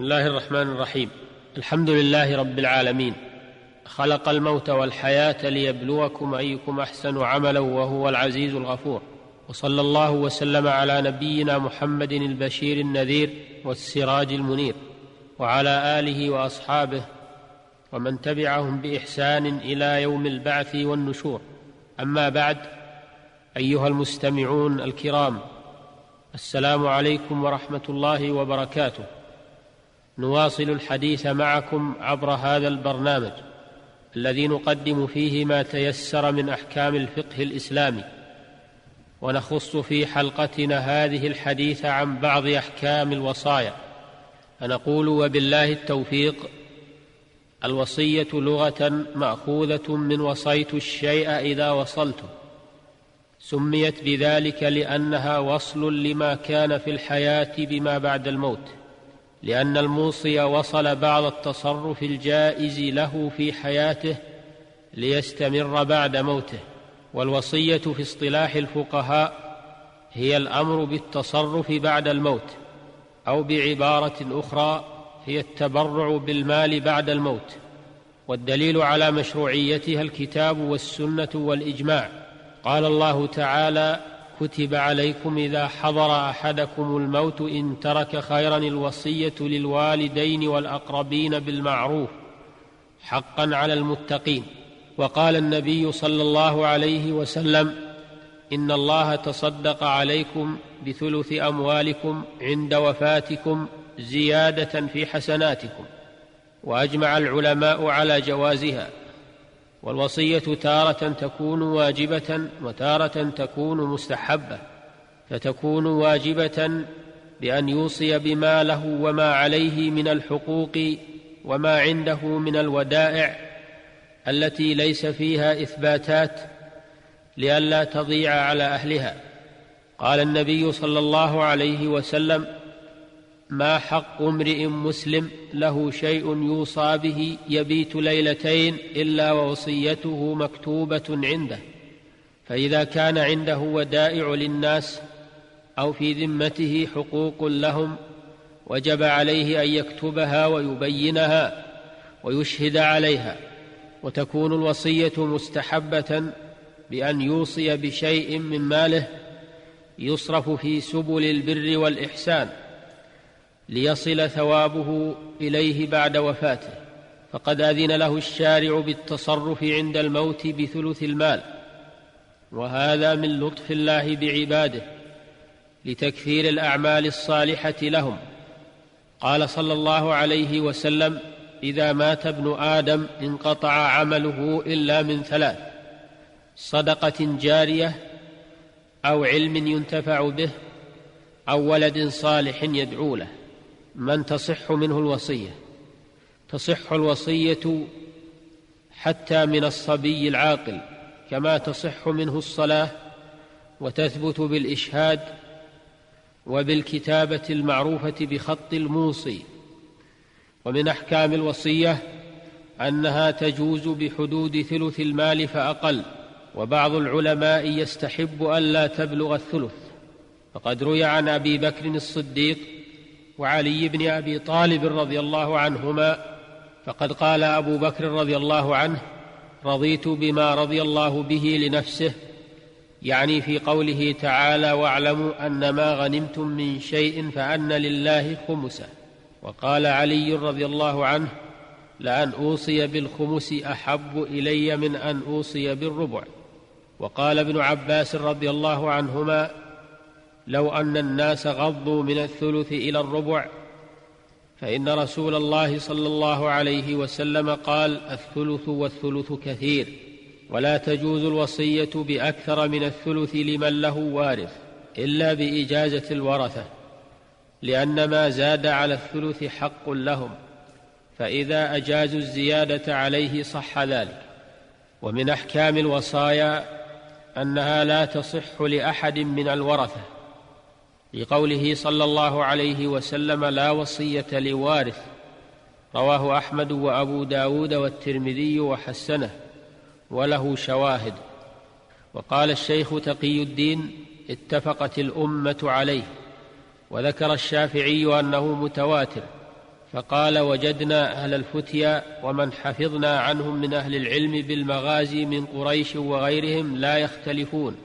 بسم الله الرحمن الرحيم. الحمد لله رب العالمين. خلق الموت والحياة ليبلوكم أيكم أحسن عملا وهو العزيز الغفور. وصلى الله وسلم على نبينا محمد البشير النذير والسراج المنير. وعلى آله وأصحابه ومن تبعهم بإحسان إلى يوم البعث والنشور. أما بعد أيها المستمعون الكرام السلام عليكم ورحمة الله وبركاته. نواصل الحديث معكم عبر هذا البرنامج الذي نقدم فيه ما تيسر من أحكام الفقه الإسلامي ونخص في حلقتنا هذه الحديث عن بعض أحكام الوصايا. فنقول وبالله التوفيق الوصية لغة مأخوذة من وصيت الشيء إذا وصلته. سميت بذلك لأنها وصل لما كان في الحياة بما بعد الموت. لأن الموصي وصل بعض التصرف الجائز له في حياته ليستمر بعد موته والوصية في اصطلاح الفقهاء هي الأمر بالتصرف بعد الموت أو بعبارة أخرى هي التبرع بالمال بعد الموت والدليل على مشروعيتها الكتاب والسنة والإجماع. قال الله تعالى كتب عليكم إذا حضر أحدكم الموت إن ترك خيرا الوصية للوالدين والأقربين بالمعروف حقا على المتقين. وقال النبي صلى الله عليه وسلم إن الله تصدق عليكم بثلث أموالكم عند وفاتكم زيادة في حسناتكم وأجمع العلماء على جوازها. والوصية تارة تكون واجبة وتارة تكون مستحبة فتكون واجبة بأن يوصي بما له وما عليه من الحقوق وما عنده من الودائع التي ليس فيها إثباتات لئلا تضيع على أهلها. قال النبي صلى الله عليه وسلم ما حق امرئ مسلم له شيء يوصى به يبيت ليلتين إلا ووصيته مكتوبة عنده. فإذا كان عنده ودائع للناس أو في ذمته حقوق لهم وجب عليه أن يكتبها ويبينها ويشهد عليها وتكون الوصية مستحبة بأن يوصي بشيء من ماله يصرف في سبل البر والإحسان. ليصل ثوابه إليه بعد وفاته فقد أذن له الشارع بالتصرف عند الموت بثلث المال وهذا من لطف الله بعباده لتكثير الأعمال الصالحة لهم. قال صلى الله عليه وسلم إذا مات ابن آدم انقطع عمله إلا من ثلاث صدقة جارية أو علم ينتفع به أو ولد صالح يدعو له. من تصح منه الوصية؟ تصح الوصية حتى من الصبي العاقل كما تصح منه الصلاة وتثبت بالإشهاد وبالكتابة المعروفة بخط الموصي. ومن أحكام الوصية أنها تجوز بحدود ثلث المال فأقل وبعض العلماء يستحب الا تبلغ الثلث. فقد روي عن أبي بكر الصديق وعلي بن أبي طالب رضي الله عنهما فقد قال أبو بكر رضي الله عنه رضيت بما رضي الله به لنفسه يعني في قوله تعالى واعلموا أن ما غنمتم من شيء فأن لله خمسة. وقال علي رضي الله عنه لأن أوصي بالخمس أحب إلي من أن أوصي بالربع. وقال ابن عباس رضي الله عنهما لو أن الناس غضوا من الثلث إلى الربع فإن رسول الله صلى الله عليه وسلم قال الثلث والثلث كثير ولا تجوز الوصية بأكثر من الثلث لمن له وارث إلا بإجازة الورثة لأن ما زاد على الثلث حق لهم فإذا أجازوا الزيادة عليه صح ذلك. ومن أحكام الوصايا أنها لا تصح لأحد من الورثة. لقوله صلى الله عليه وسلم لا وصية لوارث رواه أحمد وأبو داود والترمذي وحسنه وله شواهد. وقال الشيخ تقي الدين اتفقت الأمة عليه. وذكر الشافعي أنه متواتر فقال وجدنا أهل الفتيا ومن حفظنا عنهم من أهل العلم بالمغازي من قريش وغيرهم لا يختلفون.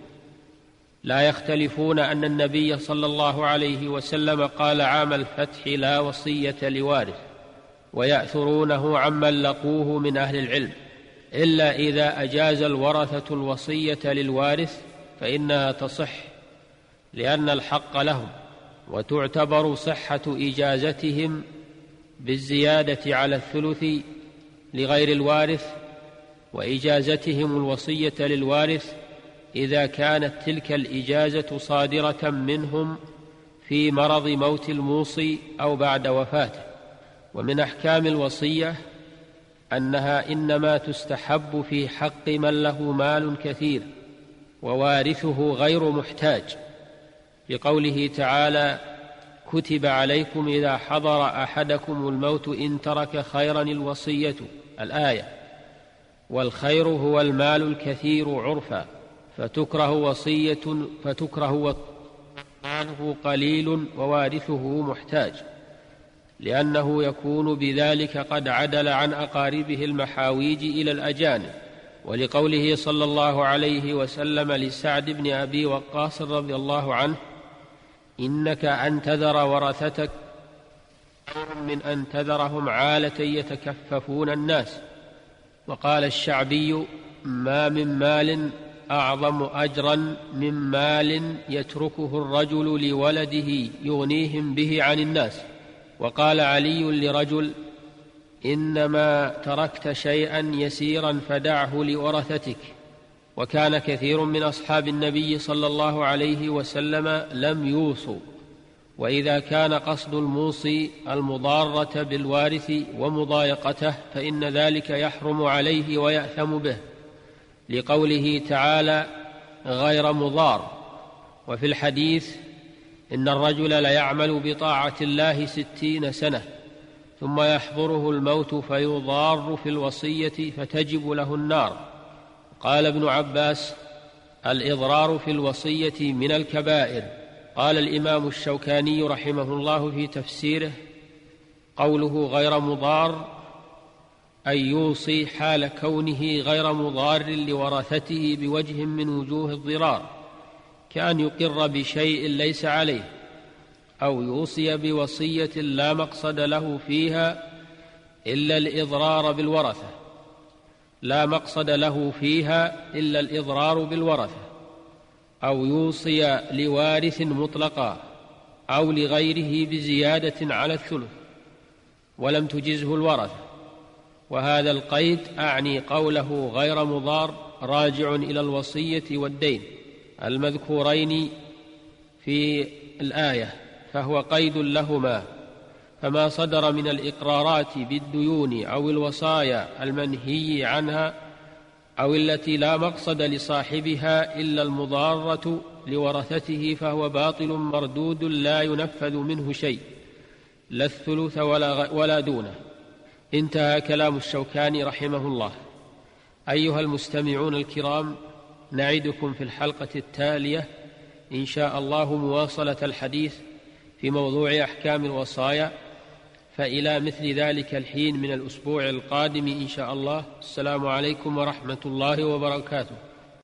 لا يختلفون أن النبي صلى الله عليه وسلم قال عام الفتح لا وصية لوارث ويأثرونه عمن لقوه من أهل العلم إلا إذا أجاز الورثة الوصية للوارث فإنها تصح لأن الحق لهم وتعتبر صحة إجازتهم بالزيادة على الثلث لغير الوارث وإجازتهم الوصية للوارث إذا كانت تلك الإجازة صادرة منهم في مرض موت الموصي أو بعد وفاته. ومن أحكام الوصية أنها إنما تستحب في حق من له مال كثير ووارثه غير محتاج. لقوله تعالى كتب عليكم إذا حضر أحدكم الموت إن ترك خيرا الوصية الآية. والخير هو المال الكثير عرفا فتكره وصية فتكره ماله قليل ووارثه محتاج لأنه يكون بذلك قد عدل عن أقاربه المحاويج إلى الاجانب ولقوله صلى الله عليه وسلم لسعد بن أبي وقاص رضي الله عنه إنك أن تذر ورثتك خير من أن تذرهم عالة يتكففون الناس. وقال الشعبي ما من مال أعظم أجرا من مال يتركه الرجل لولده يغنيهم به عن الناس. وقال علي لرجل إنما تركت شيئا يسيرا فدعه لورثتك وكان كثير من أصحاب النبي صلى الله عليه وسلم لم يوصوا. وإذا كان قصد الموصي المضارة بالوارث ومضايقته فإن ذلك يحرم عليه ويأثم به. لقوله تعالى غير مضار. وفي الحديث إن الرجل ليعمل بطاعة الله ستين سنة ثم يحضره الموت فيضار في الوصية فتجب له النار. قال ابن عباس الإضرار في الوصية من الكبائر. قال الإمام الشوكاني رحمه الله في تفسيره قوله غير مضار أن يوصي حال كونه غير مضار لورثته بوجه من وجوه الضرار كأن يقر بشيء ليس عليه أو يوصي بوصية لا مقصد له فيها إلا الإضرار بالورثة. لا مقصد له فيها إلا الإضرار بالورثة. أو يوصي لوارث مطلقا أو لغيره بزيادة على الثلث ولم تجزه الورثة. وهذا القيد أعني قوله غير مضار راجع إلى الوصية والدين المذكورين في الآية فهو قيد لهما فما صدر من الإقرارات بالديون أو الوصايا المنهي عنها أو التي لا مقصد لصاحبها إلا المضارة لورثته فهو باطل مردود لا ينفذ منه شيء لا الثلث ولا, ولا دونه. انتهى كلام الشوكاني رحمه الله. أيها المستمعون الكرام نعدكم في الحلقة التالية إن شاء الله مواصلة الحديث في موضوع أحكام الوصايا فإلى مثل ذلك الحين من الأسبوع القادم إن شاء الله. السلام عليكم ورحمة الله وبركاته.